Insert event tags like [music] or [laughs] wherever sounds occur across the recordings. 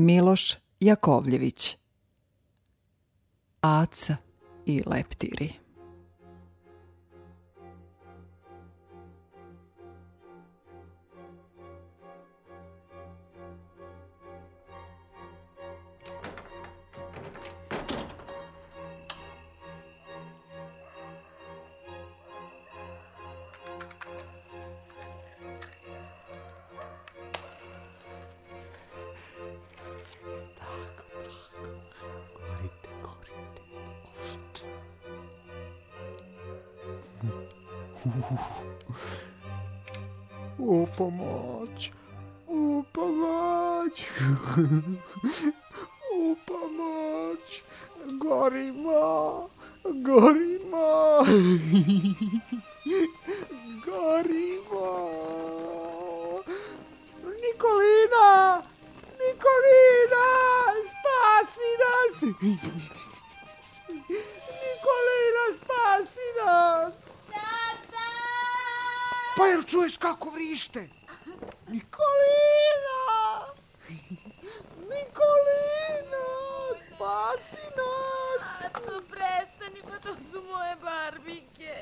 Miloš Jakovljević Aca i leptiri Opa, mate! Opa, mate! [laughs] Opa, mate! Gorimá! Gorimá! [laughs] Gorimá! Nicolina! Nicolina! Espacinas. [laughs] Nicolina, espacinas. Pa jel čuješ kako vrište? Nikolina! Nikolina! Spasi nas! Aco, prestani, pa to su moje barbike.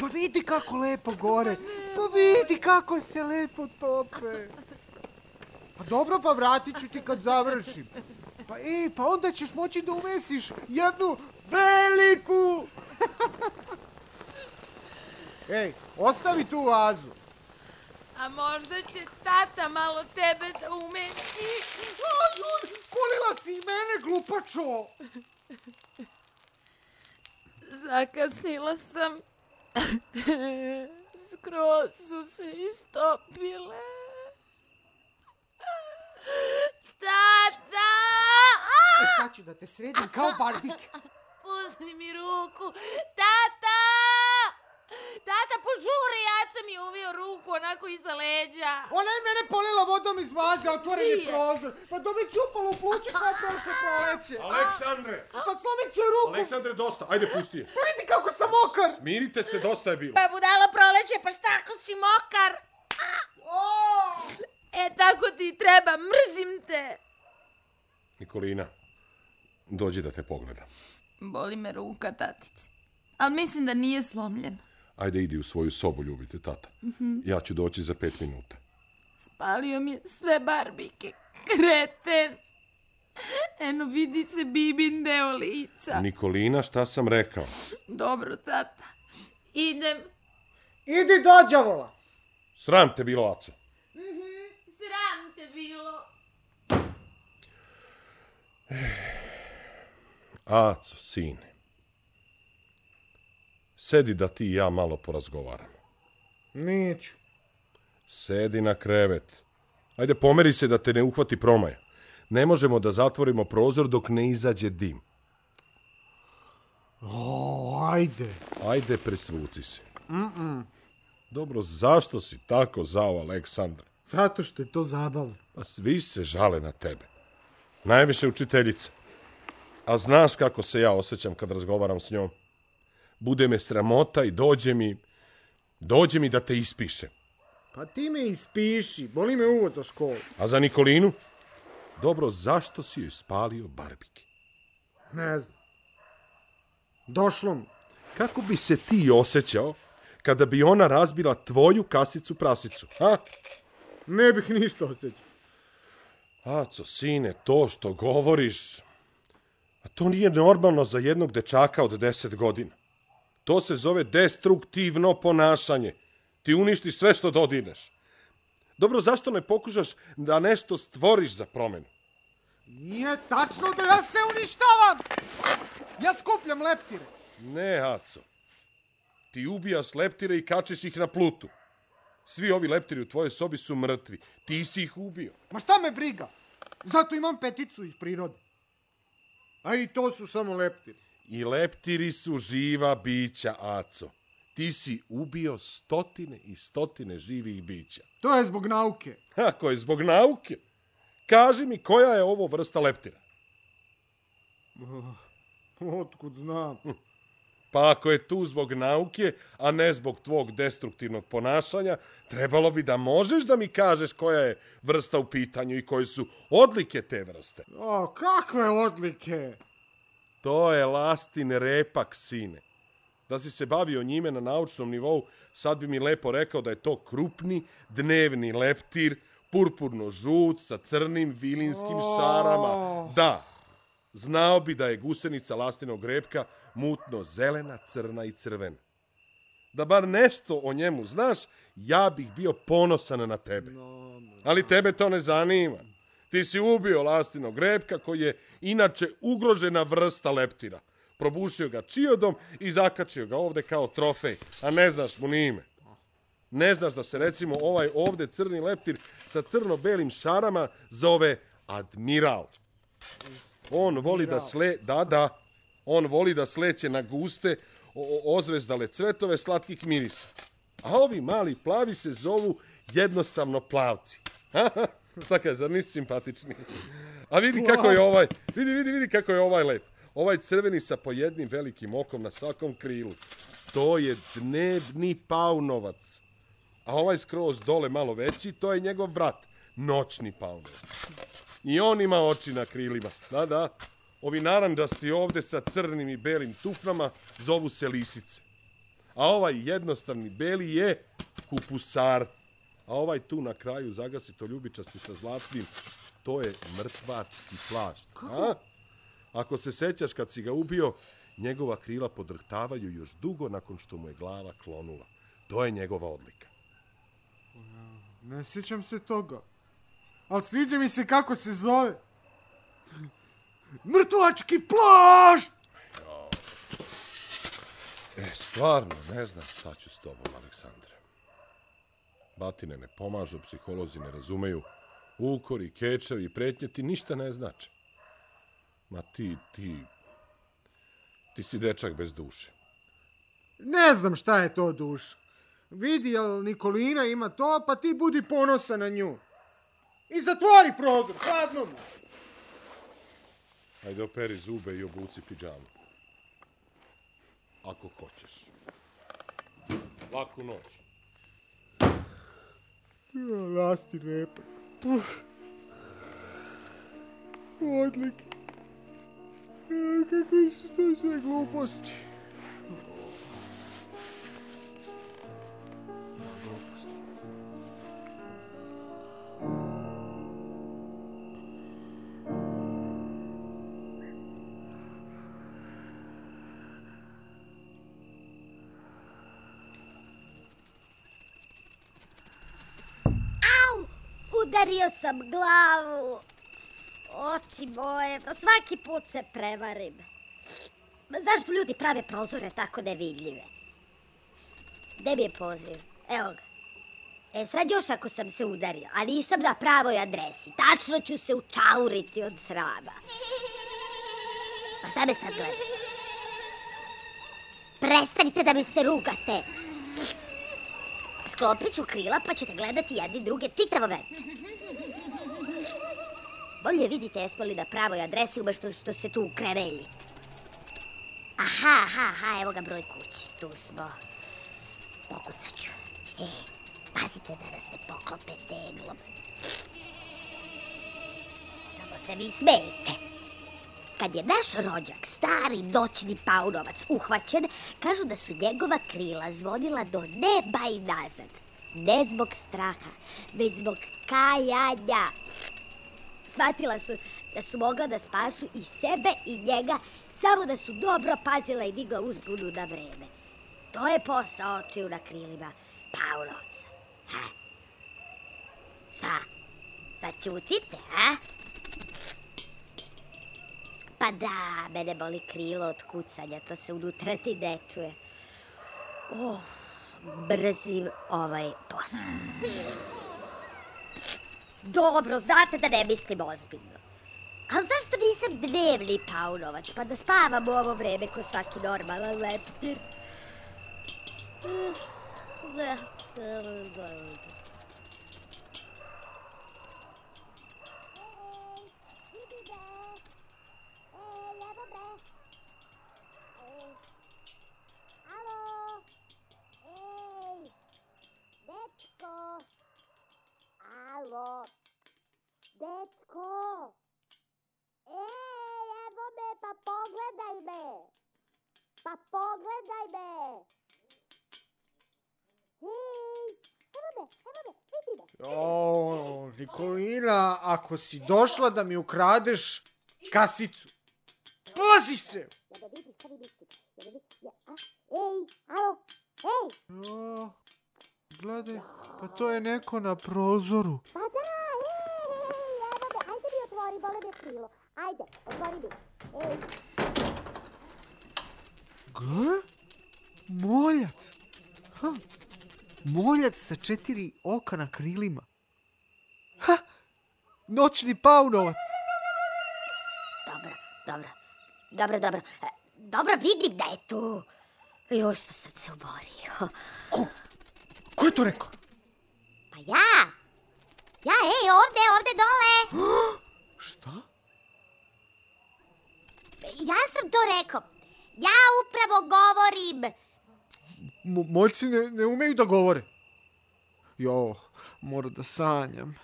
Pa vidi kako lepo pa gore. Pa vidi kako se lepo tope. Pa dobro, pa vratit ću ti kad završim. Pa e, pa onda ćeš moći da uvesiš jednu veliku. [laughs] Ej, ostavi tu vazu. A možda će tata malo tebe da umeni. Polila si i mene, glupačo. Zakasnila sam. Skroz su se istopile. Tata! E sad ću da te sredim kao barbik. Pusti mi ruku. Tata! požuri, ja Jaca mi je uvio ruku onako iza leđa. Ona je mene polila vodom iz vaze, otvoren je prozor. Pa dobi čupalo u pluće kada što proleće. [laughs] Aleksandre! Pa slomit će ruku. Aleksandre, dosta, ajde pusti je. Pa vidi kako sam mokar. Smirite se, dosta je bilo. Pa budala proleće, pa šta ako si mokar? Oh. E, tako ti treba, mrzim te. Nikolina, dođi da te pogledam. Boli me ruka, tatice. Ali mislim da nije slomljena ajde idi u svoju sobu, ljubite tata. Mm -hmm. Ja ću doći za pet minuta. Spalio mi je sve barbike. Kreten! Eno, vidi se bibin deo lica. Nikolina, šta sam rekao? Dobro, tata. Idem. Idi dođavola. Sram te bilo, aca. Mm -hmm, sram te bilo. Aco, sine. Sedi da ti i ja malo porazgovaramo. Neću. Sedi na krevet. Ajde, pomeri se da te ne uhvati promaj. Ne možemo da zatvorimo prozor dok ne izađe dim. O, ajde. Ajde, presvuci se. Mm -mm. Dobro, zašto si tako zao, Aleksandra? Zato što je to zabavno. Pa svi se žale na tebe. Najviše učiteljica. A znaš kako se ja osjećam kad razgovaram s njom? bude me sramota i dođe mi, dođe mi da te ispišem. Pa ti me ispiši, boli me uvod za školu. A za Nikolinu? Dobro, zašto si joj spalio barbike? Ne znam. Došlo mu. Kako bi se ti osjećao kada bi ona razbila tvoju kasicu prasicu, ha? Ne bih ništa osjećao. Aco, sine, to što govoriš, a to nije normalno za jednog dečaka od deset godina. To se zove destruktivno ponašanje. Ti uništiš sve što dodirneš. Dobro, zašto ne pokušaš da nešto stvoriš za promenu? Nije tačno da ja se uništavam! Ja skupljam leptire. Ne, Aco. Ti ubijaš leptire i kačeš ih na plutu. Svi ovi leptiri u tvojoj sobi su mrtvi. Ti si ih ubio. Ma šta me briga? Zato imam peticu iz prirode. A i to su samo leptiri. I leptiri su živa bića, Aco. Ti si ubio stotine i stotine živih bića. To je zbog nauke. Ako je zbog nauke? Kaži mi koja je ovo vrsta leptira? Oh, otkud znam? Hm. Pa ako je tu zbog nauke, a ne zbog tvog destruktivnog ponašanja, trebalo bi da možeš da mi kažeš koja je vrsta u pitanju i koje su odlike te vrste. O, kakve odlike? To je lastin repak, sine. Da si se bavio njime na naučnom nivou, sad bi mi lepo rekao da je to krupni dnevni leptir, purpurno žut sa crnim vilinskim šarama. Da, znao bi da je gusenica lastinog repka mutno zelena, crna i crvena. Da bar nešto o njemu znaš, ja bih bio ponosan na tebe. Ali tebe to ne zanima. Ti si ubio lastino grepka koji je inače ugrožena vrsta leptira. Probušio ga čiodom i zakačio ga ovde kao trofej, a ne znaš mu ni ime. Ne znaš da se recimo ovaj ovde crni leptir sa crno-belim šarama zove admiral. On voli da sle, da, da, on voli da sleće na guste, ozvezdale cvetove slatkih mirisa. A ovi mali plavi se zovu jednostavno plavci. [laughs] Šta kažeš, da nisi simpatični. A vidi kako je ovaj, vidi, vidi, vidi kako je ovaj lep. Ovaj crveni sa pojednim velikim okom na svakom krilu. To je dnevni paunovac. A ovaj skroz dole malo veći, to je njegov vrat. Noćni paunovac. I on ima oči na krilima. Da, da. Ovi naranđasti ovde sa crnim i belim tufnama zovu se lisice. A ovaj jednostavni beli je kupusar a ovaj tu na kraju zagasi to ljubičasti sa zlatnim, to je mrtvački plašt. A? Ako se sećaš kad si ga ubio, njegova krila podrhtavaju još dugo nakon što mu je glava klonula. To je njegova odlika. Ne sjećam se toga. Ali sviđa mi se kako se zove. Mrtvački plašt! E, stvarno, ne znam šta ću s tobom, Aleksandre. Batine ne pomažu, psiholozi ne razumeju. Ukori, kečevi i pretnje ti ništa ne znače. Ma ti, ti... Ti si dečak bez duše. Ne znam šta je to duša. Vidi, jel Nikolina ima to, pa ti budi ponosa na nju. I zatvori prozor, hladno mu. Ajde operi zube i obuci piđamu. Ako hoćeš. Laku noć. Lass die Reeper. Puh. Odlik. Kakvi su to sve gluposti? prevario sam glavu. Oči moje, pa svaki put se prevarim. zašto ljudi prave prozore tako nevidljive? Gde mi je poziv? Evo ga. E sad još ako sam se udario, ali nisam na pravoj adresi, tačno ću se učauriti od srama. Pa šta me sad gleda? Prestanite da mi se rugate. Sklopiću krila pa ćete gledati jedni druge čitavo veče. Bolje vidite jesmo li na pravoj adresi umešto što se tu kreveljite. Aha, aha, aha, evo ga broj kuće. Tu smo. Pokucat ću. E, pazite da nas ne poklope teglom. Samo se vi smejte. Kad je naš rođak, stari doćni paunovac, uhvaćen, kažu da su njegova krila zvodila do neba i nazad. Ne zbog straha, već zbog kajanja. Shvatila su da su mogla da spasu i sebe i njega, samo da su dobro pazila i digla uzbunu na vreme. To je posao očiju na krilima paunovca. Ha? Šta? Začutite, a? Pa da, mene boli krilo od kucanja, to se unutra ti ne čuje. Oh, brzim ovaj posao. Dobro, znate da ne mislim ozbiljno. Ali zašto nisam dnevni paunovac, pa da spavam u ovo vreme ko svaki normalan leptir? Ne, ne, ne, ne, ne. Dečko! Alo! Dečko! Ej, evo me, pa pogledaj me! Pa pogledaj me! Hej, evo me, evo me, vidi me! O, Nikolina, ako si došla da mi ukradeš kasicu, pazi se! gledaj, pa to je neko na prozoru. Pa da, e, e, e, jebate, ajde mi otvori, bole me krilo. Ajde, otvori mi. Ej. Gle? Moljac. Ha, moljac sa četiri oka na krilima. Ha, noćni paunovac. Dobro, dobro, dobro, dobro. Dobro vidim da je tu. Još što srce ubori. Ko? to rekao? Pa ja. Ja, ej, ovde, ovde dole. Šta? Ja sam to rekao. Ja upravo govorim. Mo moljci ne, ne umeju da govore. Jo, moram da sanjam.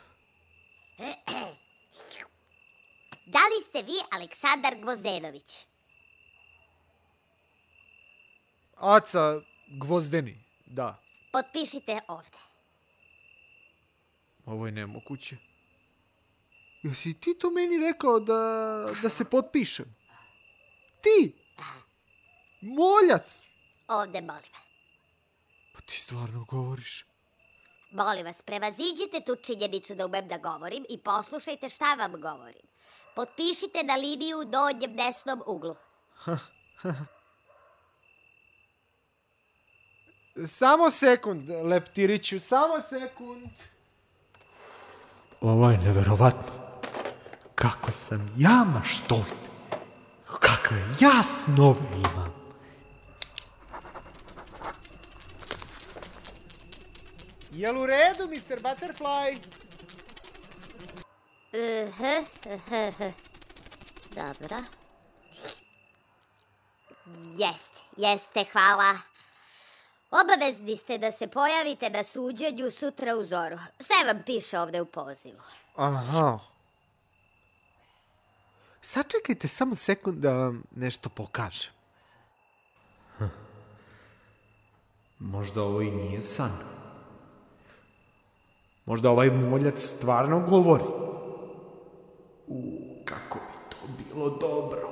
Da li ste vi Aleksandar Gvozdenović? Aca Gvozdeni, da. Potpišite ovde. Ovo je nemoguće. Jesi ti to meni rekao da, da se potpišem? Ti! Da. Moljac! Ovde, molim. Pa ti stvarno govoriš. Molim vas, prevaziđite tu činjenicu da umem da govorim i poslušajte šta vam govorim. Potpišite na liniju u donjem desnom uglu. Samo sekund, Leptiriću, samo sekund. Ovo je neverovatno. Kako sam ja maštovit. Kakve ja snove imam. Jel u redu, Mr. Butterfly? Uh, he, he, he. Dobra. Jest, jeste, hvala. Obavezni ste da se pojavite na suđenju sutra u zoru. Sve vam piše ovde u pozivu. Aha. Sačekajte samo sekund da vam nešto pokažem. Hm. Možda ovo i nije san. Možda ovaj moljac stvarno govori. U, kako bi to bilo dobro.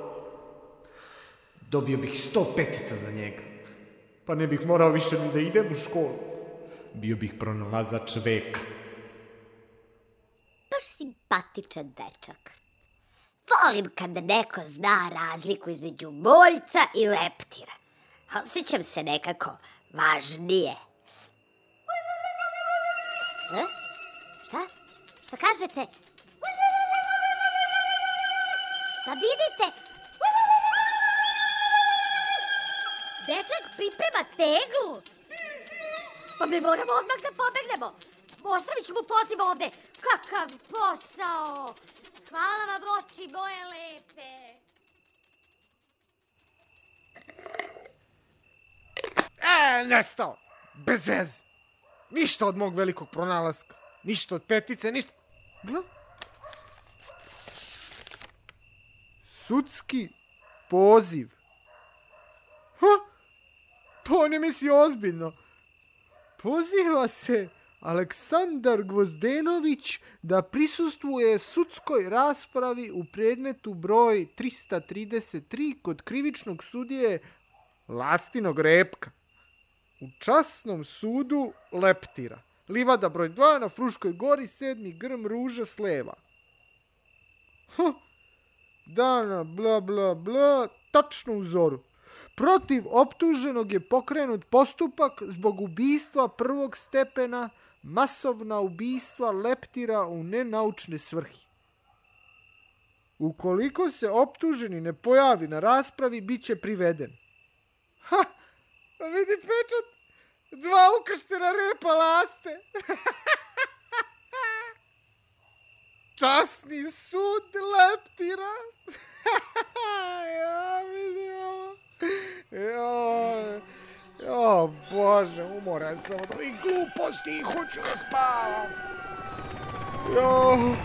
Dobio bih sto petica za njega. Pa ne bih morao više ni da idem u školu. Bio bih pronalazač veka. Baš simpatičan dečak. Volim kada neko zna razliku između moljca i leptira. Osjećam se nekako važnije. E? Šta? Šta kažete? Šta vidite? Dečak priprema teglu. Pa mi moramo odmah da pobegnemo. Ostavit ću mu poziv ovde. Kakav posao. Hvala vam oči moje lepe. E, nestao. Bez veze. Ništa od mog velikog pronalaska. Ništa od petice, ništa... Gle? Sudski poziv. Pa on je misli ozbiljno. Poziva se Aleksandar Gvozdenović da prisustvuje sudskoj raspravi u predmetu broj 333 kod krivičnog sudije Lastinog Repka. U časnom sudu Leptira. Livada broj 2 na Fruškoj gori, sedmi grm ruža sleva. leva. Huh. Dana, bla, bla, bla, tačno u zoru. Protiv optuženog je pokrenut postupak zbog ubistva prvog stepena masovna ubistva leptira u nenaučne svrhi. Ukoliko se optuženi ne pojavi na raspravi, bit će priveden. Ha! Pa vidi pečat! Dva ukrštena repa laste! [laughs] Časni sud leptira! [laughs] ja vidim ovo. Joj, jo, bože, umoran sam od ovih gluposti i hoću da spavam. Joj.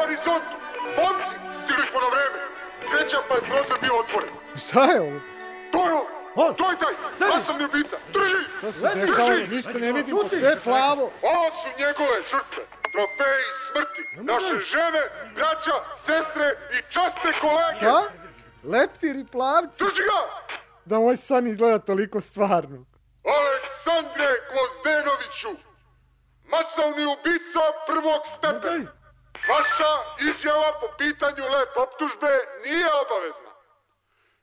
horizontu! Momci, stigli smo na vreme! Sreća pa je prozor bio otvoren. Šta je ovo? On, to je taj, ja sam ljubica. Drži, drži. Ništa ne vidim, sve plavo. Ovo su njegove žrtve. Trofeji smrti. Naše žene, braća, sestre i časne kolege. Šta? Leptiri plavci? Drži ga! Da moj san izgleda toliko stvarno. Aleksandre Gvozdenoviću, masovni ubico prvog stepena. Vaša izjava po pitanju lep optužbe nije obavezna.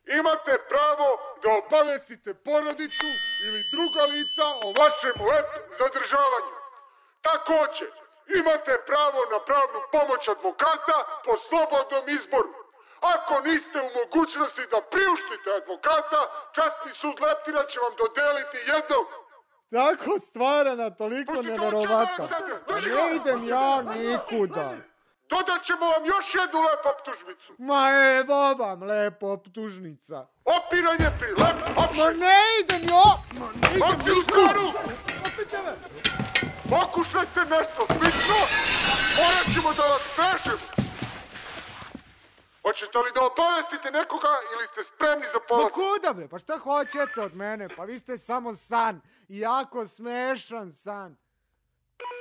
Imate pravo da obavestite porodicu ili druga lica o vašem lep zadržavanju. Takođe, imate pravo na pravnu pomoć advokata po slobodnom izboru. Ako niste u mogućnosti da priuštite advokata, časni sud Leptira će vam dodeliti jednog. Tako stvarana, toliko neverovatna. Ne idem ja nikuda dodat ćemo vam još jednu lepu optužnicu. Ma evo vam lepo optužnica. Opiranje pri lepo, opšaj. Ma ne ide mi o... Ma ne ide Oci mi... u stranu! me! Pokušajte nešto slično, morat ćemo da vas vežemo. Hoćete li da obavestite nekoga ili ste spremni za polazak? Pa kuda bre, pa šta hoćete od mene? Pa vi ste samo san, jako smešan san.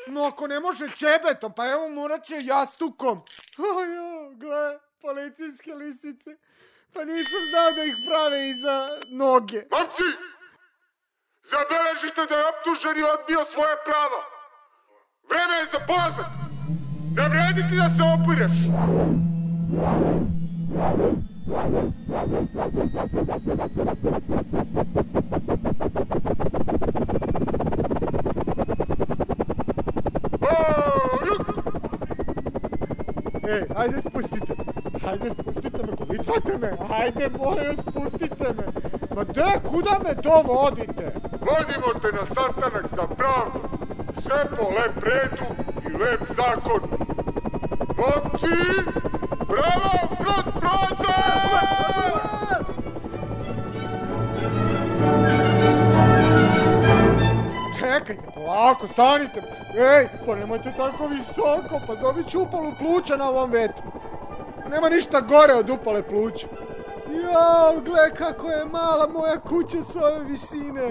No ako ne može ćebetom, pa evo morat će jastukom. Ojo, gle, policijske lisice. Pa nisam znao da ih prave i za noge. Momci, zabeležite da je optuženi odbio svoje prava. Vreme je za pozak. Ne vredi ti da se opireš. Thank you. Ej, ajde spustite. Ajde spustite me, kovicate me. Ajde, molim spustite me. Ma de, kuda me to vodite? Vodimo te na sastanak za pravdu. Sve po lep redu i lep zakon. Momci, bravo kroz prozor! Čekajte, polako, stanite. Ej, pa nemojte tako visoko, pa dobit ću upalu pluća na ovom vetru. Nema ništa gore od upale pluća. Jao, gle kako je mala moja kuća sa ove visine.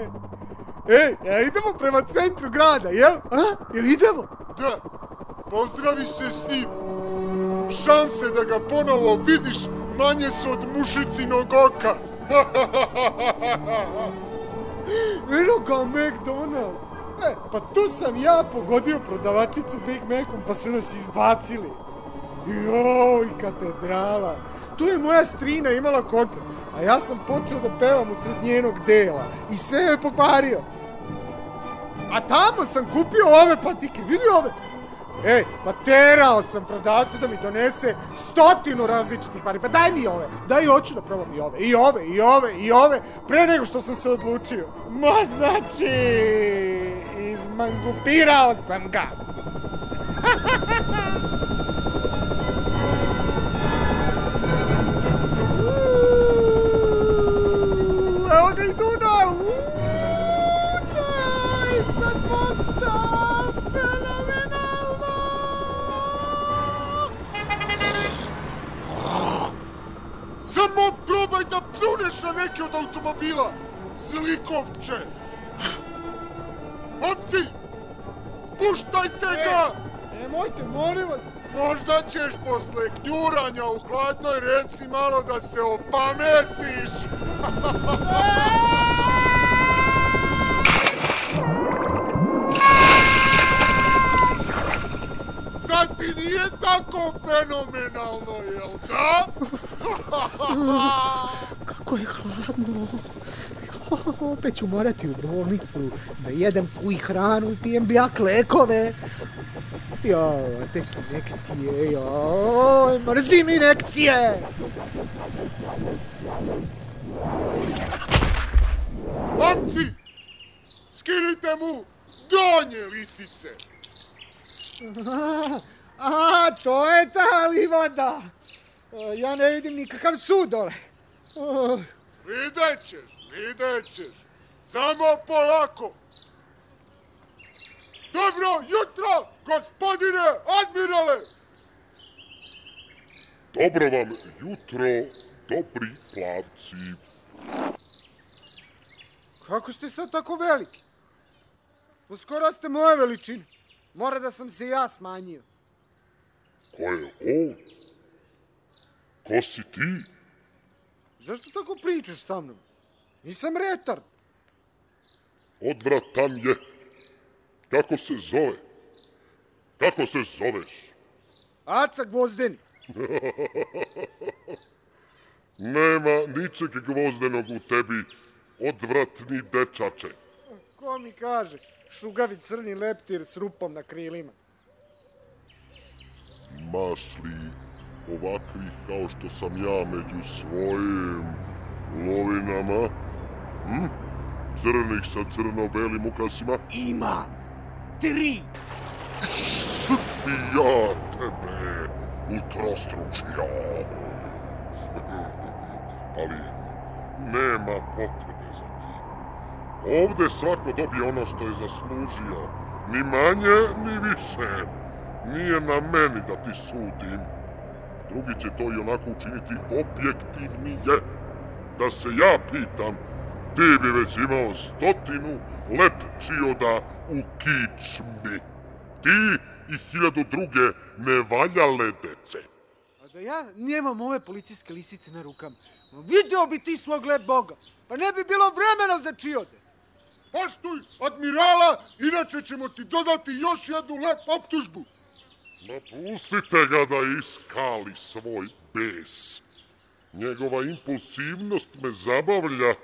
Ej, ja e, idemo prema centru grada, jel? A? Jel idemo? Da, pozdravi se s njim. Šanse da ga ponovo vidiš manje su od mušicinog oka. Eno [laughs] ga McDonald's e, pa tu sam ja pogodio prodavačicu Big Macom, pa su nas izbacili. Joj, katedrala. Tu je moja strina imala koncert, a ja sam počeo da pevam usred njenog dela i sve je pokvario. A tamo sam kupio ove patike, vidi ove. Ej, pa terao sam prodavcu da mi donese stotinu različitih pari. Pa daj mi ove, daj hoću da probam i ove, i ove, i ove, i ove, pre nego što sam se odlučio. Ma znači... mangupiral sem ga. [laughs] Samo probaj da pljuneš na neki od avtomobila, zlikovče! Nemojte da! Nemojte, molim vas! Možda ćeš posle knjuranja u hladnoj reci malo da se opametiš! [laughs] Sad ti nije tako fenomenalno, jel da? [laughs] Kako je hladno! Pa, pa, pa, opet ću morati u bolnicu da jedem puj hranu i pijem bjak lekove. Joj, te inekcije, joj, mrzim inekcije! Momci, skinite mu donje lisice! A, [laughs] a, to je ta livada! Ja ne vidim nikakav sud dole. Vidjet ćeš! Videćeš. Samo polako. Dobro jutro, gospodine admirale! Dobro vam jutro, dobri plavci. Kako ste sad tako veliki? Uskoro pa ste moje veličine. Mora da sam se ja smanjio. Ko je on? Ko si ti? Zašto tako pričaš sa mnom? Nisam retard. Odvratan je. Kako se zove? Kako se zoveš? Aca Gvozden. [laughs] Nema ničeg gvozdenog u tebi, odvratni dečače. Ko mi kaže? Šugavi crni leptir s rupom na krilima. Maš li ovakvih kao što sam ja među svojim lovinama? Hm? Crnih sa crno-belim ukasima? Ima. Tri. Sut bi ja tebe utrostručio. Ali nema potrebe za tim. Ovde svako dobije ono što je zaslužio. Ni manje, ni više. Nije na meni da ti sudim. Drugi će to i onako učiniti objektivnije. Da se ja pitam, ti bi već imao stotinu let čioda u kičmi. Ti i hiljadu druge nevaljale dece. A da ja nemam ove policijske lisice na rukama, video bi ti svog lep boga, pa ne bi bilo vremena za čiode. Poštuj admirala, inače ćemo ti dodati još jednu lep optužbu. Ma pustite ga da iskali svoj bes. Njegova impulsivnost me zabavlja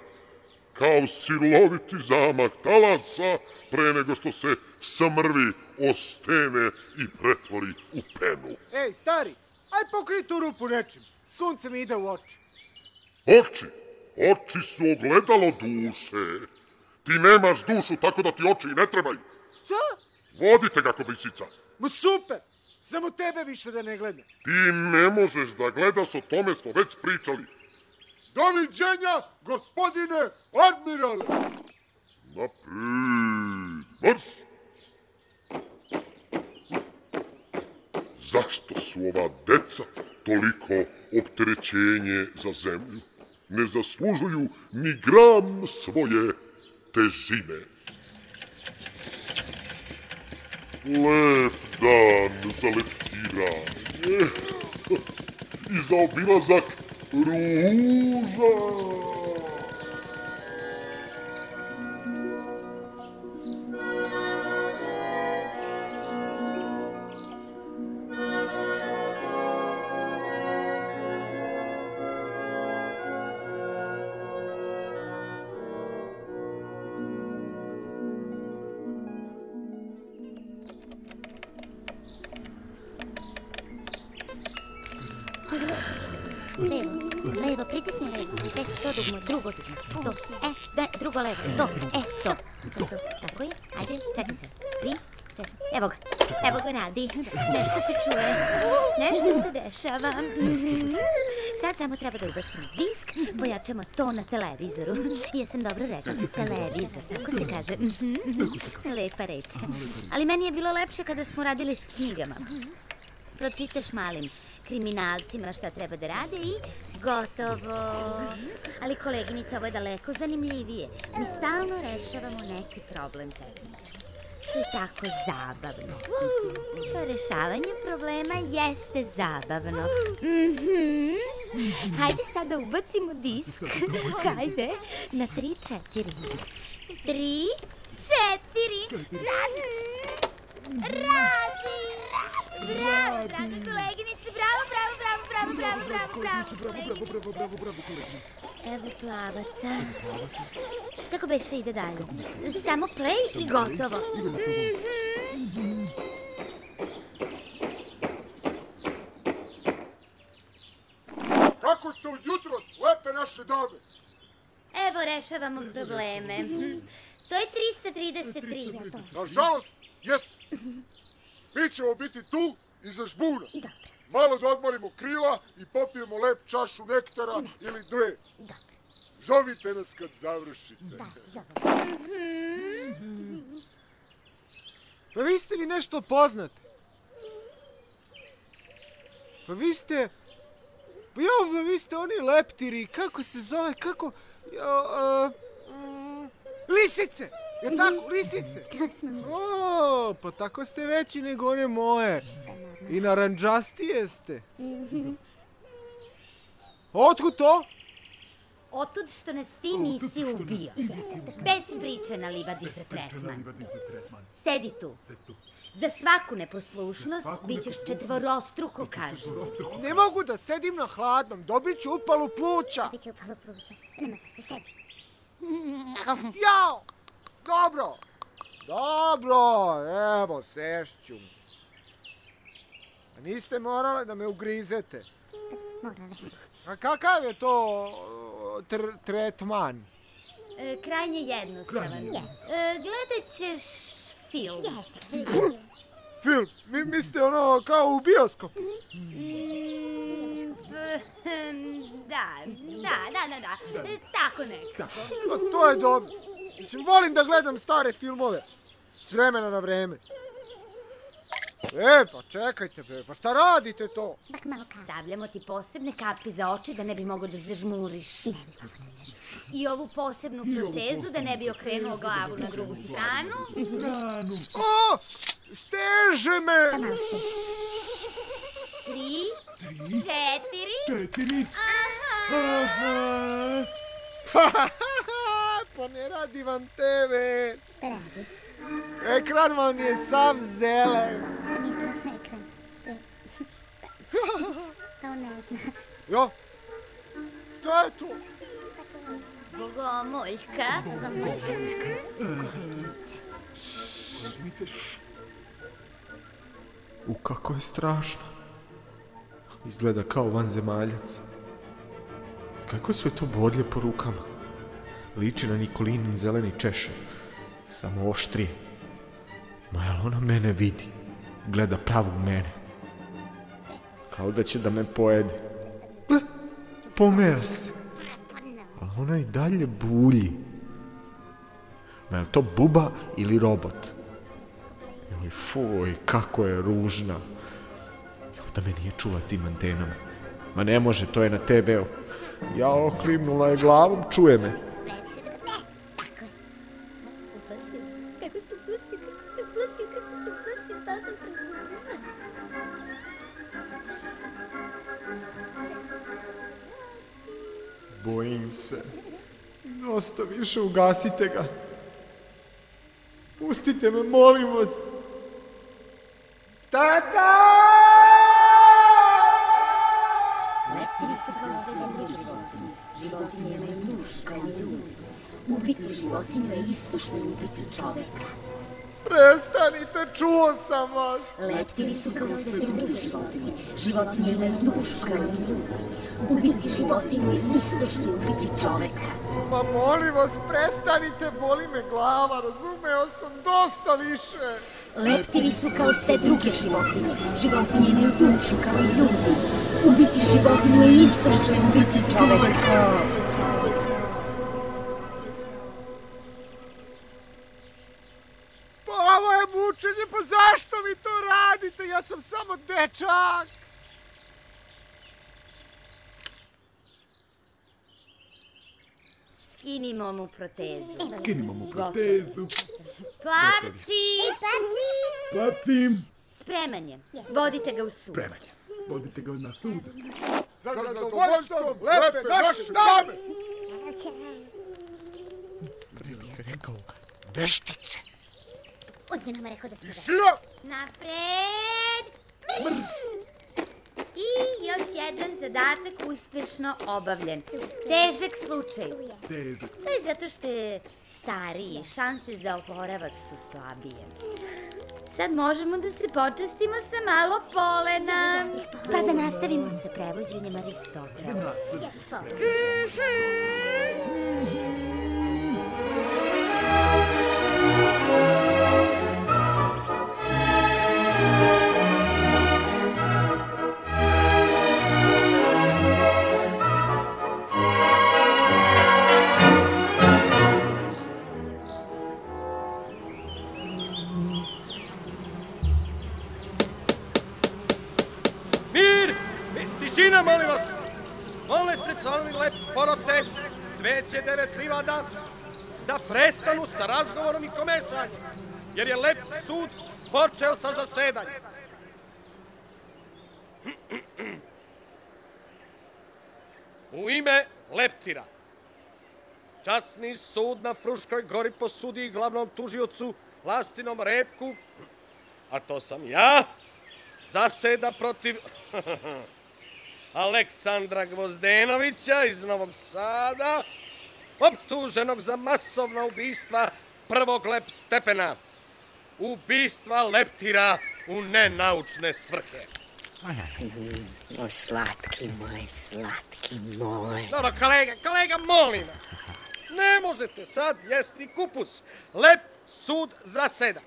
kao siloviti zamak talasa pre nego što se smrvi o stene i pretvori u penu. Ej, stari, aj pokri tu rupu nečim. Sunce mi ide u oči. Oči? Oči su ogledalo duše. Ti nemaš dušu, tako da ti oči i ne trebaju. Šta? Vodite ga, kobisica. Ma super, samo tebe više da ne gledam. Ti ne možeš da gledaš, o tome smo već pričali. Doviđenja, gospodine admirale! Naprijed, mrš! Zašto su ova deca toliko opterećenje za zemlju? Ne zaslužuju ni gram svoje težine. Lep dan za leptiranje [laughs] i za obilazak Rusa. E, to. To, to. Tako je. Ajde, čekaj se. Tri, čekaj. Evo ga. Evo ga radi. Nešto se čuje. Nešto se dešava. Sad samo treba da ubacimo disk, pojačamo to na televizoru. Jesam dobro rekla, televizor, tako se kaže. Mhm. Lepa reč. Ali meni je bilo lepše kada smo radili s knjigama. Pročitaš malim kriminalcima šta treba da rade i Gotovo. Ali koleginica, ovo je daleko zanimljivije. Mi stalno rešavamo neki problem tehnički. To je tako zabavno. Pa rešavanje problema jeste zabavno. Mhm. Hajde sad da ubacimo disk. [laughs] Da Hajde. Na tri, četiri. Tri, četiri. Mhm. Radi! Radi! Bravo, bravo, koleginice, bravo, bravo, bravo, bravo, bravo, bravo, bravo, bravo, bravo, bravo, bravo, koleginice. Evo plavaca. Kako beše ide dalje? Samo play i gotovo. Kako ste ujutro lepe naše dame? Evo, rešavamo probleme. To je 333. Nažalost, jeste. Mi ćemo biti tu iza žbuna. Dobro. Malo da odmorimo krila i popijemo lep čašu nektara Dobro. ili dve. Dobro. Zovite nas kad završite. Da, zovite. Mm -hmm. mm Pa vi ste mi nešto poznate. Pa vi ste... Pa jo, pa vi ste oni leptiri, kako se zove, kako... Jo, a, e, mm, lisice! Je tako, lisice? O, pa tako ste veći nego one moje. I naranđastije ste. Otkud to? Otud što nas ti nisi ubio. Bez priče na livadi za tretman. Sedi tu. Za svaku neposlušnost bit ćeš četvorostruko kažen. Ne mogu da sedim na hladnom, dobit ću upalu pluća. Dobit ću upalu pluća. Ne mogu da se sedi. Jao! Dobro. Dobro, evo, sešću mu. A niste morale da me ugrizete? Morale A kakav je to tr tretman? E, krajnje jednostavan. Krajnje. E, gledat ćeš film. Jeste. film? Mi, mislite ono kao u bioskopu? Mhm. Mm, [laughs] da, da, da, da, da. da. E, tako nekako. Da, to je dobro. Mislim, volim da gledam stare filmove. S vremena na vreme. E, pa čekajte be, pa šta radite to? Bak malo kapi. Stavljamo ti posebne kapi za oči da ne bi mogo da zažmuriš. Ne bi mogo da zažmuriš. I ovu posebnu protezu da ne bi okrenuo da glavu na drugu stranu. Stranu. O, steže me! Pa malo steže. Tri, Tri, četiri. Četiri. Aha. Aha. Pa, ponera divan tebe. Radi. Ekran vam je sav zelen. Nije to ekran. To ne zna. Jo? Šta je to? Bogomoljka. Bogomoljka. Uzmite U kako je strašno. Izgleda kao vanzemaljac. Kako su je to bodlje po rukama? liči na Nikolinin zeleni češer, samo oštrije. Ma jel ona mene vidi? Gleda pravog mene. Kao da će da me pojede. Gle, pomera se. A ona i dalje bulji. Ma jel to buba ili robot? Joj, fuj, kako je ružna. Jo, da me nije čula tim antenama. Ma ne može, to je na TV-u. Ja oklimnula je glavom, čuje me. više ugasite ga. Pustite me, molim vas. Tata! Ne prisutno se bliži životinje. Životinje imaju duš kao ljudi. Ubiti životinju je isto što je ubiti čoveka. Prestanite, čuo sam vas. Leptiri su kao sve druge životinje. Životinje imaju duš kao i ljudi. Ubiti životinju je isto što je ubiti čoveka. Ma molim vas, prestanite, boli me glava, razumeo sam, dosta više. Leptiri su kao sve druge životinje. Životinje imaju dušu kao i ljudi. Ubiti životinju je isto što je ubiti čoveka. Pa ovo je mučenje, pa zašto mi to radite? Ja sam samo dečak. Skinimo mu protezu. Skinimo mu protezu. Plavci! Plavci! Plavci! Spreman je. Vodite ga u sud. Spreman je. Vodite ga na sud. Za zadovoljstvom lepe naše dame! Ne bih rekao veštice. Ovdje nam je rekao da smo Napred! Mrš! I još jedan zadatak uspešno obavljen. Težak slučaj. Težak. To je zato što je stariji, šanse za oporavak su slabije. Sad možemo da se počestimo sa malo polena. Pa da nastavimo sa prevođenjem Aristotela. Mhm. molim vas, molim se članovi porote Cveće devet livada da prestanu sa razgovorom i komešanjem, jer je lep sud počeo sa zasedanjem. U ime Leptira, časni sud na Fruškoj gori posudi glavnom tužiocu Lastinom Repku, a to sam ja, zaseda protiv [laughs] Aleksandra Gvozdenovića iz Novog Sada, optuženog za masovna ubistva prvog lep stepena, ubistva leptira u nenaučne svrhe. O, slatki moj, slatki moj. Dobro, kolega, kolega, molim Ne možete sad jesti kupus. Lep sud zaseda.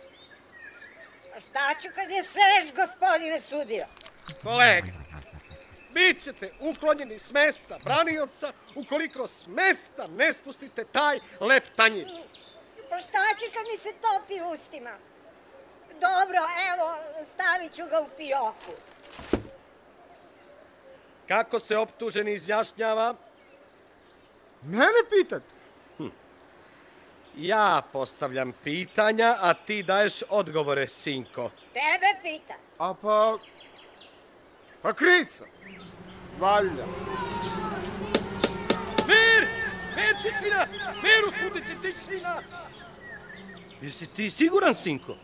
A šta ću kad je sež, gospodine sudio? Kolega, bit ćete uklonjeni s mesta branioca ukoliko s mesta ne spustite taj lep tanjir. Pa šta će kad mi se topi ustima? Dobro, evo, stavit ću ga u fioku. Kako se optuženi izjašnjava? Mene pitat? Hm. Ja postavljam pitanja, a ti daješ odgovore, sinko. Tebe pita. A pa, Pa krisa! Valjda. Mir! Mer, ti svina! Meru tišina! Jesi ti siguran, sinko?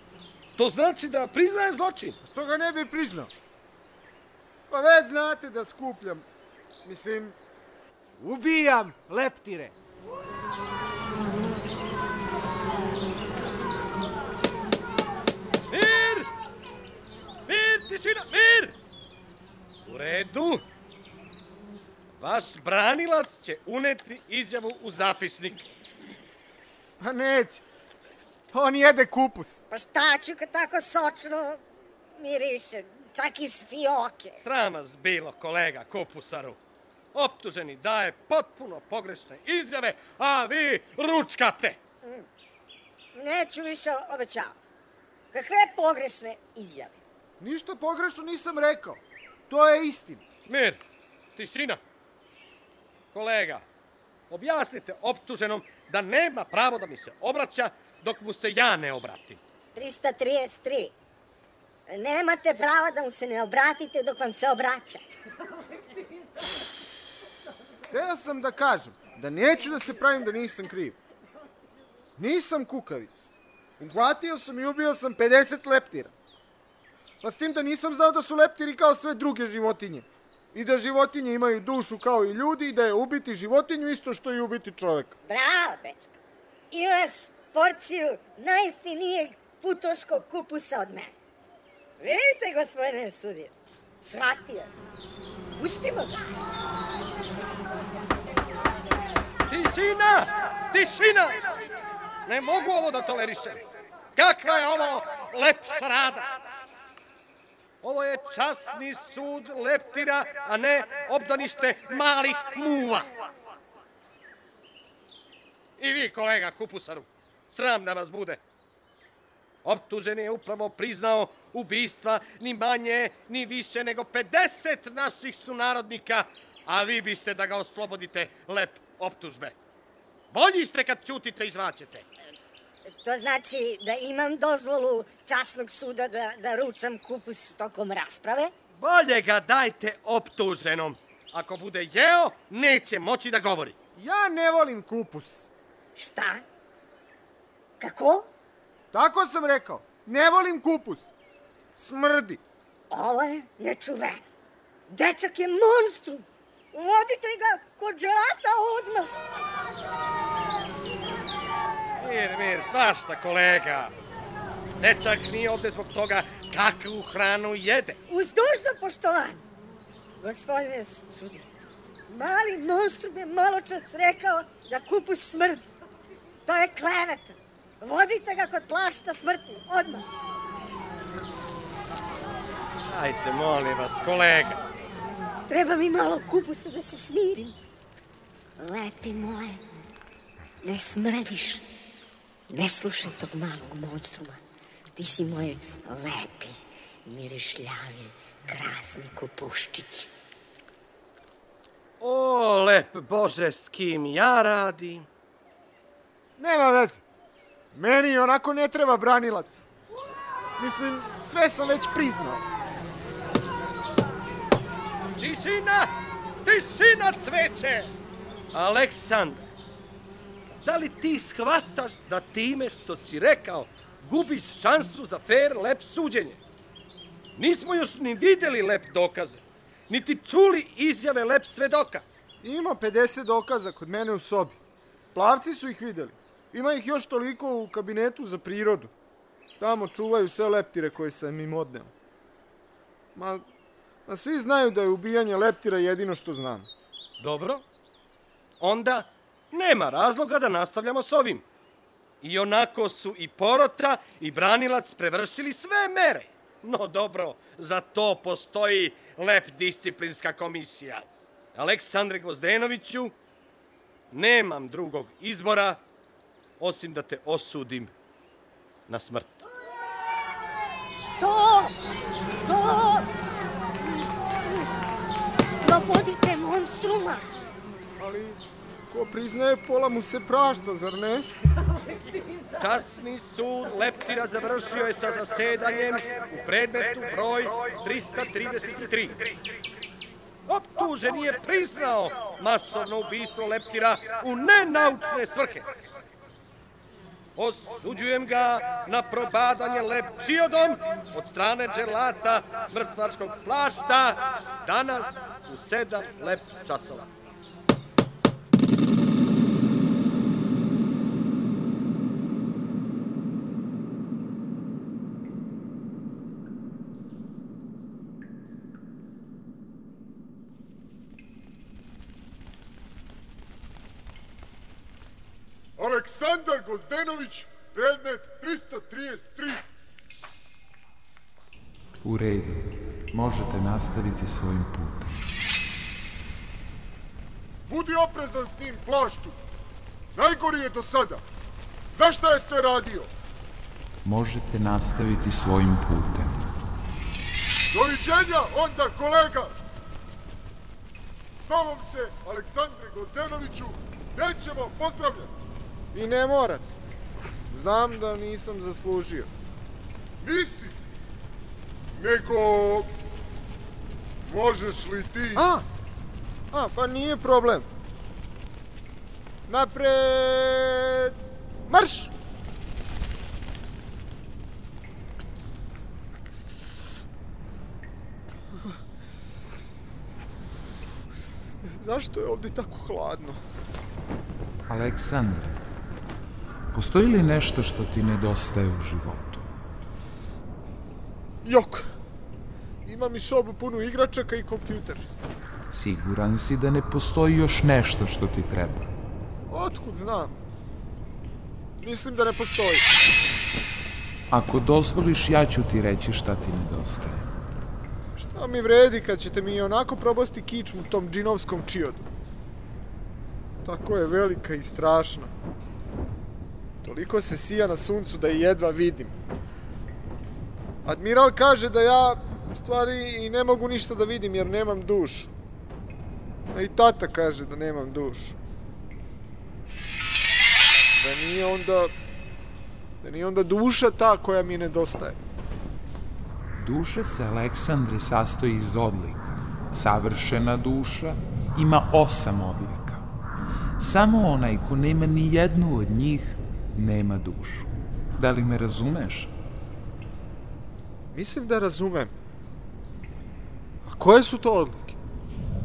To znači da priznaje zločin. Što pa ga ne bi priznao? Pa već znate da skupljam. Mislim, ubijam leptire. Mir! Mir, tišina, mir! Mir! redu. Vaš branilac će uneti izjavu u zapisnik. Pa neće. Pa on jede kupus. Pa šta ću kad tako sočno miriše, čak iz fioke. Srama zbilo, kolega kupusaru. Optuženi daje potpuno pogrešne izjave, a vi ručkate. Mm. Neću više obećavam. Kakve pogrešne izjave? Ništa pogrešno nisam rekao. To je istina. Mir, tišina. Kolega, objasnite optuženom da nema pravo da mi se obraća dok mu se ja ne obratim. 333. Nemate pravo da mu se ne obratite dok vam se obraća. Teo sam da kažem da neću da se pravim da nisam kriv. Nisam kukavica. Uhvatio sam i ubio sam 50 leptira. Pa s tim da nisam znao da su leptiri kao sve druge životinje. I da životinje imaju dušu kao i ljudi i da je ubiti životinju isto što i ubiti čovek. Bravo, dečko. Imaš porciju najfinijeg putoškog kupusa od mene. Vidite, gospodine sudije, shvatio. Pustimo ga. Tišina! Tišina! Ne mogu ovo da tolerišem. Kakva je ovo lep srada? Ovo je časni sud leptira, a ne obdanište malih muva. I vi, kolega Kupusaru, sram da vas bude. Optužen je upravo priznao ubistva ni manje, ni više nego 50 naših sunarodnika, a vi biste da ga oslobodite lep optužbe. Bolji ste kad ćutite i zvaćete. To znači da imam dozvolu časnog suda da, da ručam kupus tokom rasprave? Bolje ga dajte optuženom. Ako bude jeo, neće moći da govori. Ja ne volim kupus. Šta? Kako? Tako sam rekao. Ne volim kupus. Smrdi. Ovo je nečuveno. Dečak je monstrum. Uvodite ga kod dželata odmah. Mir, mir, svašta kolega. Dečak nije ovde zbog toga kakvu hranu jede. Uz dužno poštovanje, gospodine sudje, mali monstrum je malo čas rekao da kupus smrdi. To je kleveta. Vodite ga kod plašta smrti, odmah. Ajte, molim vas, kolega. Treba mi malo kupusa da se smirim. Lepi moje, ne smrdiš. Ne slušaj tog malog monstruma. Ti si moje lepi, mirišljavi, krasniku puščići. O, lep Bože, s kim ja radim? Nema veze. Meni onako ne treba branilac. Mislim, sve sam već priznao. Tišina! Tišina, cveće! Aleksandar, Da li ti shvataš da time što si rekao gubiš šansu za fair, lep suđenje? Nismo još ni videli lep dokaze, niti čuli izjave lep svedoka. Ima 50 dokaza kod mene u sobi. Plavci su ih videli. Ima ih još toliko u kabinetu za prirodu. Tamo čuvaju sve leptire koje sam im odneo. Ma, ma svi znaju da je ubijanje leptira jedino što znam. Dobro. Onda nema razloga da nastavljamo s ovim. I onako su i porota i branilac prevršili sve mere. No dobro, za to postoji lep disciplinska komisija. Aleksandre Gvozdenoviću, nemam drugog izbora osim da te osudim na smrt. To! To! Probodite monstruma! Ali Ko priznaje, pola mu se prašta, zar ne? Časni sud Leptira završio je sa zasedanjem u predmetu broj 333. Optužen je priznao masovno ubistvo Leptira u nenaučne svrhe. Osuđujem ga na probadanje lepčijodom od strane dželata mrtvačkog plašta danas u sedam lep časova. Aleksandar Gozdenović, predmet 333. U redu. Možete nastaviti svojim putem. Budi oprezan s tim plaštu. Najgori je do sada. Znaš šta je sve radio? Možete nastaviti svojim putem. Doviđenja onda, kolega! S novom se, Aleksandre Gozdenoviću, nećemo pozdravljati! I ne morate. Znam da nisam zaslužio. Nisi, nego možeš li ti... A, a pa nije problem. Napred, marš! Zašto je ovde tako hladno? Aleksandre, Postoji li nešto što ti nedostaje u životu? Jok! Imam i sobu punu igračaka i kompjuter. Siguran si da ne postoji još nešto što ti treba? Otkud znam? Mislim da ne postoji. Ako dozvoliš, ja ću ti reći šta ti nedostaje. Šta mi vredi kad ćete mi onako probosti kičmu tom džinovskom čiodu? Tako je velika i strašna. Toliko se sija na suncu da jedva vidim. Admiral kaže da ja u stvari i ne mogu ništa da vidim jer nemam dušu. A i tata kaže da nemam dušu. Da nije onda... Da nije onda duša ta koja mi nedostaje. Duša se Aleksandre sastoji iz odlika. Savršena duša ima osam odlika. Samo onaj ko nema ni jednu od njih nema dušu. Da li me razumeš? Mislim da razumem. A koje su to odlike?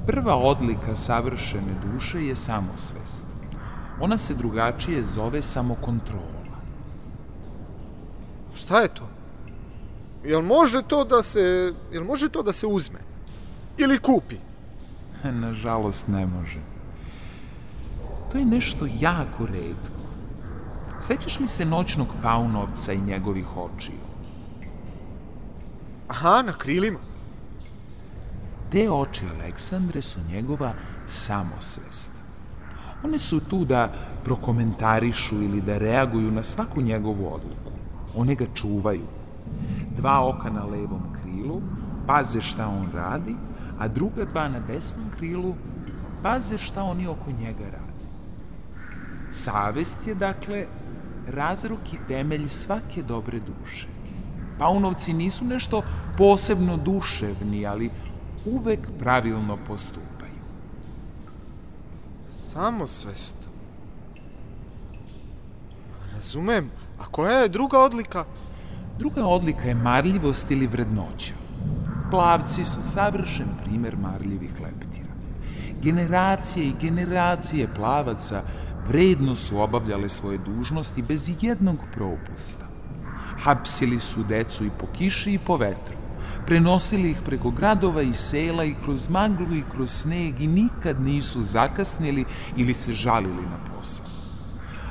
Prva odlika savršene duše je samosvest. Ona se drugačije zove samokontrola. Šta je to? Jel može to da se, jel može to da se uzme? Ili kupi? [laughs] Nažalost ne može. To je nešto jako redko. Sećaš li se noćnog paunovca i njegovih očiju? Aha, na krilima. Te oči Aleksandre su njegova samosvest. One su tu da prokomentarišu ili da reaguju na svaku njegovu odluku. One ga čuvaju. Dva oka na levom krilu, paze šta on radi, a druga dva na desnom krilu, paze šta oni oko njega radi. Savest je, dakle, razruki temelj svake dobre duše. Paunovci nisu nešto posebno duševni, ali uvek pravilno postupaju. Samo svest. Razumem, a koja je druga odlika? Druga odlika je marljivost ili vrednoća. Plavci su savršen primer marljivih leptira. Generacije i generacije plavaca vredno su obavljale svoje dužnosti bez jednog propusta. Hapsili su decu i po kiši i po vetru. Prenosili ih preko gradova i sela i kroz maglu i kroz sneg i nikad nisu zakasnili ili se žalili na posao.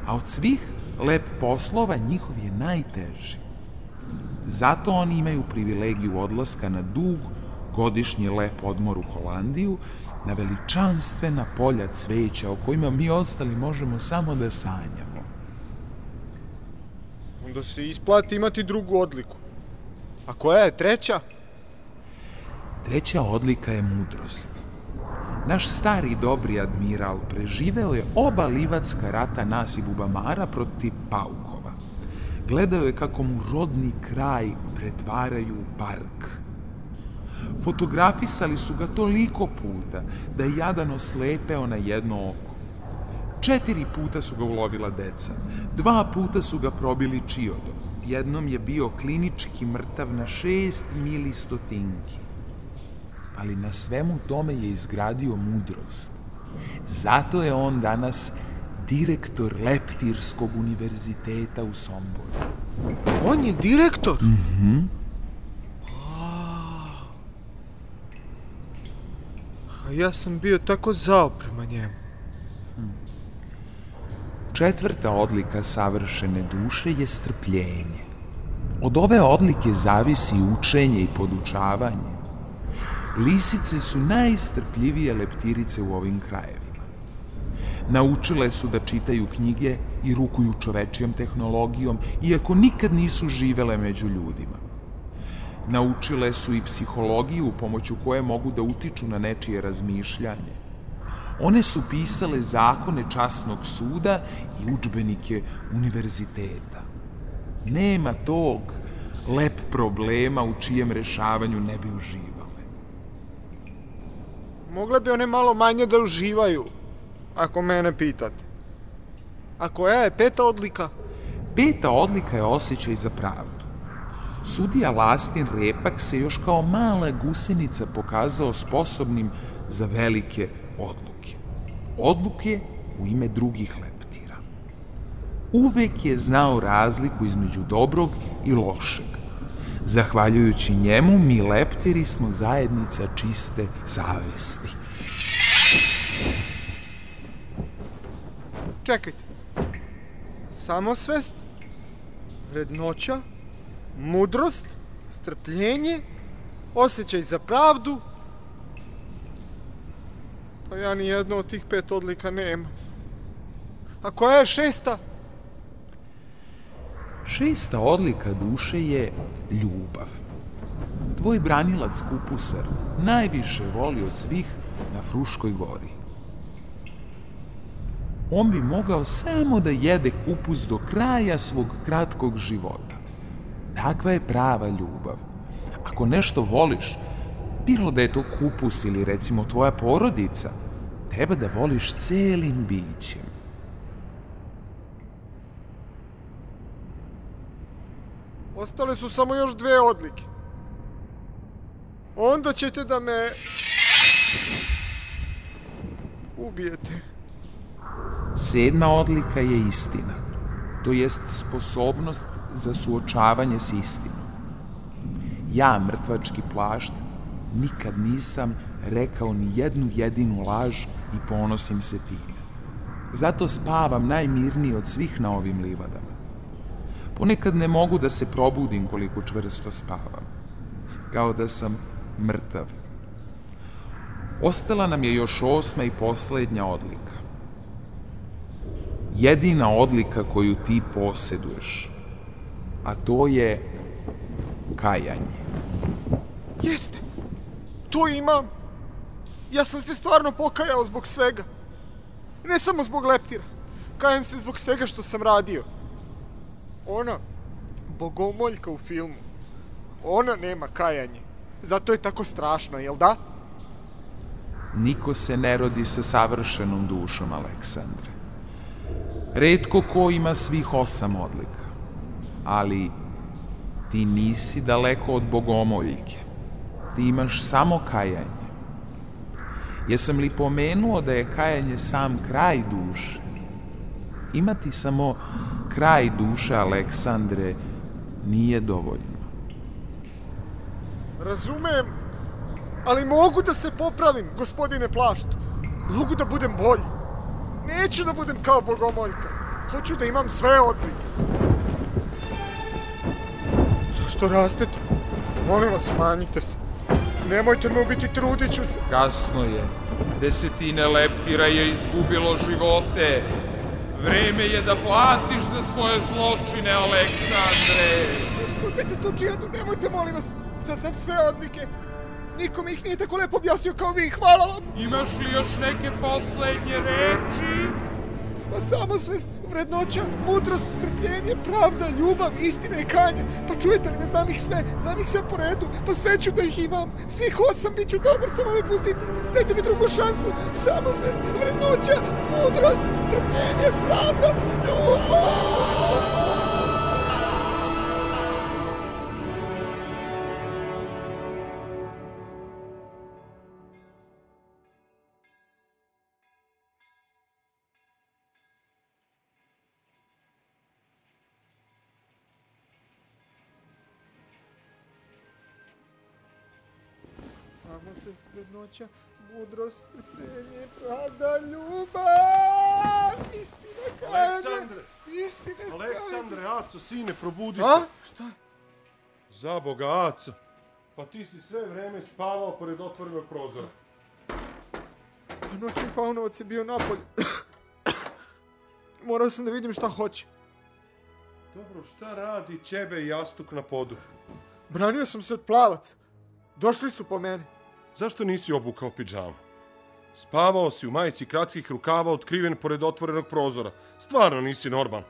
A od svih lep poslova njihov je najteži. Zato oni imaju privilegiju odlaska na dug godišnji lep odmor u Holandiju na veličanstvena polja cveća o kojima mi ostali možemo samo da sanjamo. Onda se isplati imati drugu odliku. A koja je treća? Treća odlika je mudrost. Naš stari dobri admiral preživeo je oba livatska rata nas i Bubamara protiv Paukova. Gledao je kako mu rodni kraj pretvaraju u park Fotografisali su ga toliko puta da je jadan oslepeo na jedno oko. Četiri puta su ga ulovila deca. Dva puta su ga probili čiodo. Jednom je bio klinički mrtav na šest milistotinki. Ali na svemu tome je izgradio mudrost. Zato je on danas direktor Leptirskog univerziteta u Somboru. On je direktor? Mhm. Mm A ja sam bio tako zao prema njemu. Četvrta odlika savršene duše je strpljenje. Od ove odlike zavisi učenje i podučavanje. Lisice su najstrpljivije leptirice u ovim krajevima. Naučile su da čitaju knjige i rukuju čovečijom tehnologijom, iako nikad nisu živele među ljudima. Naučile su i psihologiju pomoću koje mogu da utiču na nečije razmišljanje. One su pisale zakone časnog suda i učbenike univerziteta. Nema tog lep problema u čijem rešavanju ne bi uživale. Mogle bi one malo manje da uživaju, ako mene pitate. A koja je peta odlika? Peta odlika je osjećaj za pravdu. Sudija Lastin Repak se još kao mala gusenica pokazao sposobnim za velike odluke. Odluke u ime drugih leptira. Uvek je znao razliku između dobrog i lošeg. Zahvaljujući njemu, mi leptiri smo zajednica čiste savesti. Čekajte. Samosvest? Vrednoća? mudrost, strpljenje, osjećaj za pravdu, pa ja ni jedno od tih pet odlika nemam. A koja je šesta? Šesta odlika duše je ljubav. Tvoj branilac Kupusar najviše voli od svih na Fruškoj gori. On bi mogao samo da jede kupus do kraja svog kratkog života. Takva je prava ljubav. Ako nešto voliš, bilo da je to kupus ili recimo tvoja porodica, treba da voliš celim bićem. Ostale su samo još dve odlike. Onda ćete da me... Ubijete. Sedma odlika je istina, to jest sposobnost za suočavanje s istinom. Ja, mrtvački plašt, nikad nisam rekao ni jednu jedinu laž i ponosim se time. Zato spavam najmirniji od svih na ovim livadama. Ponekad ne mogu da se probudim koliko čvrsto spavam. Kao da sam mrtav. Ostala nam je još osma i poslednja odlika. Jedina odlika koju ti poseduješ a to je kajanje. Jeste, to imam. Ja sam se stvarno pokajao zbog svega. Ne samo zbog leptira. Kajem se zbog svega što sam radio. Ona, bogomoljka u filmu, ona nema kajanje. Zato je tako strašna, jel da? Niko se ne rodi sa savršenom dušom, Aleksandre. Redko ko ima svih osam odlika ali ti nisi daleko od bogomoljke. Ti imaš samo kajanje. Jesam li pomenuo da je kajanje sam kraj duše? Imati samo kraj duše Aleksandre nije dovoljno. Razumem, ali mogu da se popravim, gospodine Plaštu. Mogu da budem bolji. Neću da budem kao bogomoljka. Hoću da imam sve odlike što rastete. Molim vas, smanjite se. Nemojte me ubiti, trudit ću se. Kasno je. Desetine leptira je izgubilo živote. Vreme je da platiš za svoje zločine, Aleksandre. Spustite tu džijadu, nemojte, molim vas. Sad sam sve odlike. Nikom ih nije tako lepo objasnio kao vi, hvala vam. Imaš li još neke poslednje reči? pa samosvest, vrednoća, mudrost, trpljenje, pravda, ljubav, istina i kanje. Pa čujete li ne znam ih sve, znam ih sve po redu, pa sve ću da ih imam. Svih osam bit ću dobar, samo me pustite. Dajte mi drugu šansu. Samosvest, vrednoća, mudrost, strpljenje, pravda, ljubav! samosvest, prednoća, mudrost, strpljenje, pravda, ljubav, istina kaže. Aleksandre! Istina kaže. Aleksandre, Aco, sine, probudi se. A? Šta? Za Boga, Aco. Pa ti si sve vreme spavao pored otvorenog prozora. Pa noćni paunovac je bio napolj. Morao sam da vidim šta hoće. Dobro, šta radi ćebe i jastuk na podu? Branio sam se od plavaca. Došli su po mene. Zašto nisi obukao pidžamu? Spavao si u majici kratkih rukava otkriven pored otvorenog prozora. Stvarno nisi normal.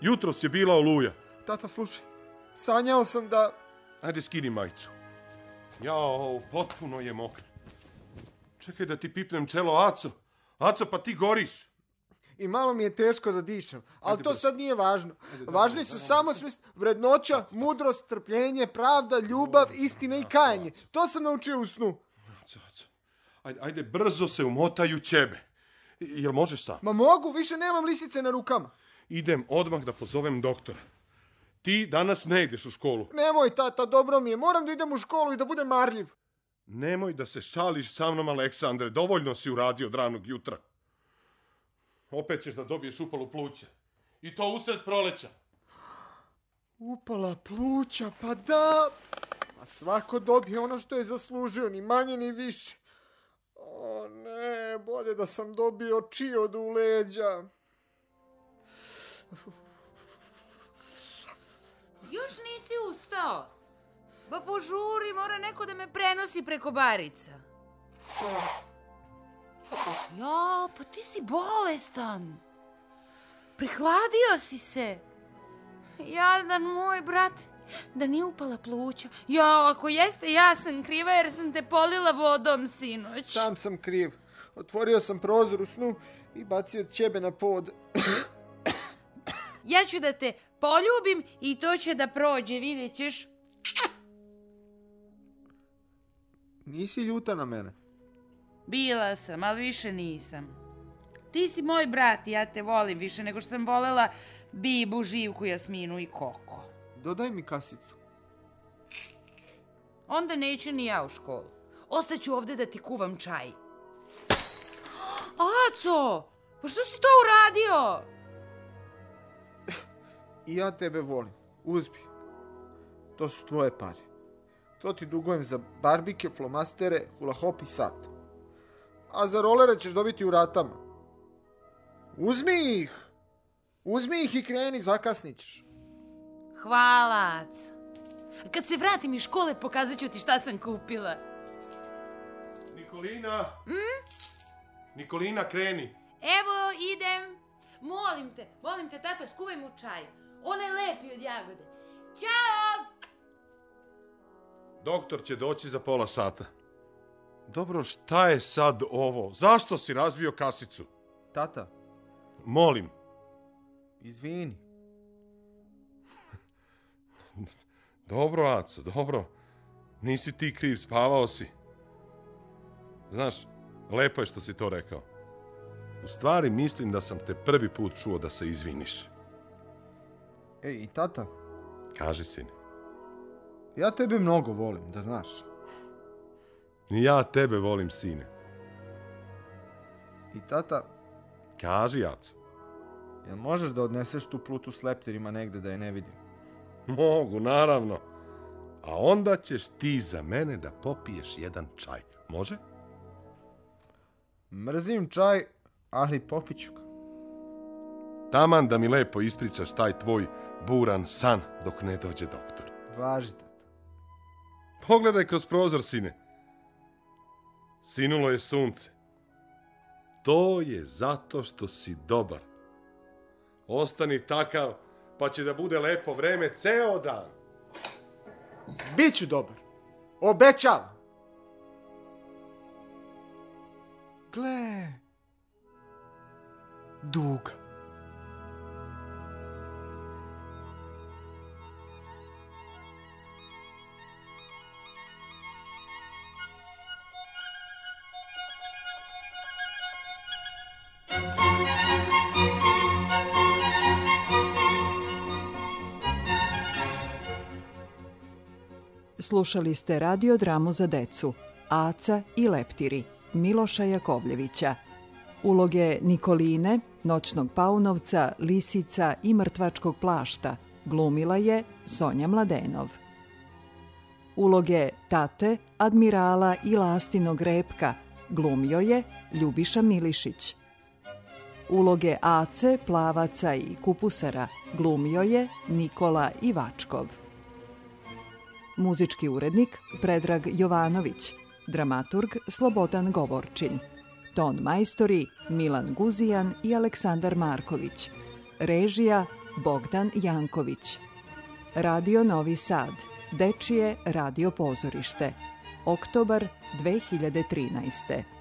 Jutros je bila oluja. Tata, slušaj, sanjao sam da... Ajde, skini majicu. Jao, potpuno je mokra. Čekaj da ti pipnem čelo, Aco. Aco, pa ti goriš i malo mi je teško da dišem. Ali to sad nije važno. Važni su samo smisl, vrednoća, mudrost, trpljenje, pravda, ljubav, istina i kajanje. To sam naučio u snu. Ajde, ajde brzo se umotaj u ćebe. Jel možeš sam? Ma mogu, više nemam lisice na rukama. Idem odmah da pozovem doktora. Ti danas ne ideš u školu. Nemoj, tata, dobro mi je. Moram da idem u školu i da budem marljiv. Nemoj da se šališ sa mnom, Aleksandre. Dovoljno si uradio od ranog jutra opet ćeš da dobiješ upalu pluća. I to usred proleća. Upala pluća, pa da. A pa svako dobije ono što je zaslužio, ni manje ni više. O ne, bolje da sam dobio čiodu od uleđa. Još nisi ustao. Ba požuri, mora neko da me prenosi preko barica. Oh, ja, pa ti si bolestan. Prihladio si se. Jadan moj, brat, da nije upala pluća. Jo, ako jeste, ja sam kriva jer sam te polila vodom sinoć. Sam sam kriv. Otvorio sam prozor u snu i bacio ćebe na pod. ja ću da te poljubim i to će da prođe, vidjet ćeš. Nisi ljuta na mene. Bila sam, ali više nisam. Ti si moj brat i ja te volim više nego što sam volela Bibu, Živku, Jasminu i Koko. Dodaj mi kasicu. Onda neću ni ja u školu. Ostaću ovde da ti kuvam čaj. Aco, pa što si to uradio? I ja tebe volim. Uzmi. To su tvoje pare. To ti dugujem za barbike, flomastere, hula hop i sat a za rolere ćeš dobiti u ratama. Uzmi ih! Uzmi ih i kreni, zakasnit ćeš. Hvala, Kad se vratim iz škole, pokazat ću ti šta sam kupila. Nikolina! Mm? Nikolina, kreni! Evo, idem. Molim te, molim te, tata, skuvaj mu čaj. On je lepi od jagode. Ćao! Doktor će doći za pola sata. Dobro, šta je sad ovo? Zašto si razbio kasicu? Tata. Molim. Izvini. [laughs] dobro, Aco, dobro. Nisi ti kriv, spavao si. Znaš, lepo je što si to rekao. U stvari mislim da sam te prvi put čuo da se izviniš. Ej, i tata? Kaži, sine. Ja tebe mnogo volim, da znaš. Ni ja tebe volim, sine. I tata... Kaži, Jaco. Jel možeš da odneseš tu plutu s leptirima negde da je ne vidim? Mogu, naravno. A onda ćeš ti za mene da popiješ jedan čaj. Može? Mrzim čaj, ali popiću ga. Taman da mi lepo ispričaš taj tvoj buran san dok ne dođe doktor. Važi, tata. Pogledaj kroz prozor, sine. Sinulo je sunce. To je zato što si dobar. Ostani takav, pa će da bude lepo vreme ceo dan. Biću dobar. Obećavam. Gle. Duga. Slušali ste radio dramu za decu Aca i Leptiri Miloša Jakovljevića. Uloge Nikoline, Noćnog paunovca, Lisica i Mrtvačkog plašta glumila je Sonja Mladenov. Uloge Tate, Admirala i Lastinog repka glumio je Ljubiša Milišić. Uloge Ace, Plavaca i Kupusara glumio je Nikola Ivačkov muzički urednik Predrag Jovanović, dramaturg Slobodan Govorčin, ton majstori Milan Guzijan i Aleksandar Marković, režija Bogdan Janković. Radio Novi Sad, Dečije radio pozorište, oktobar 2013.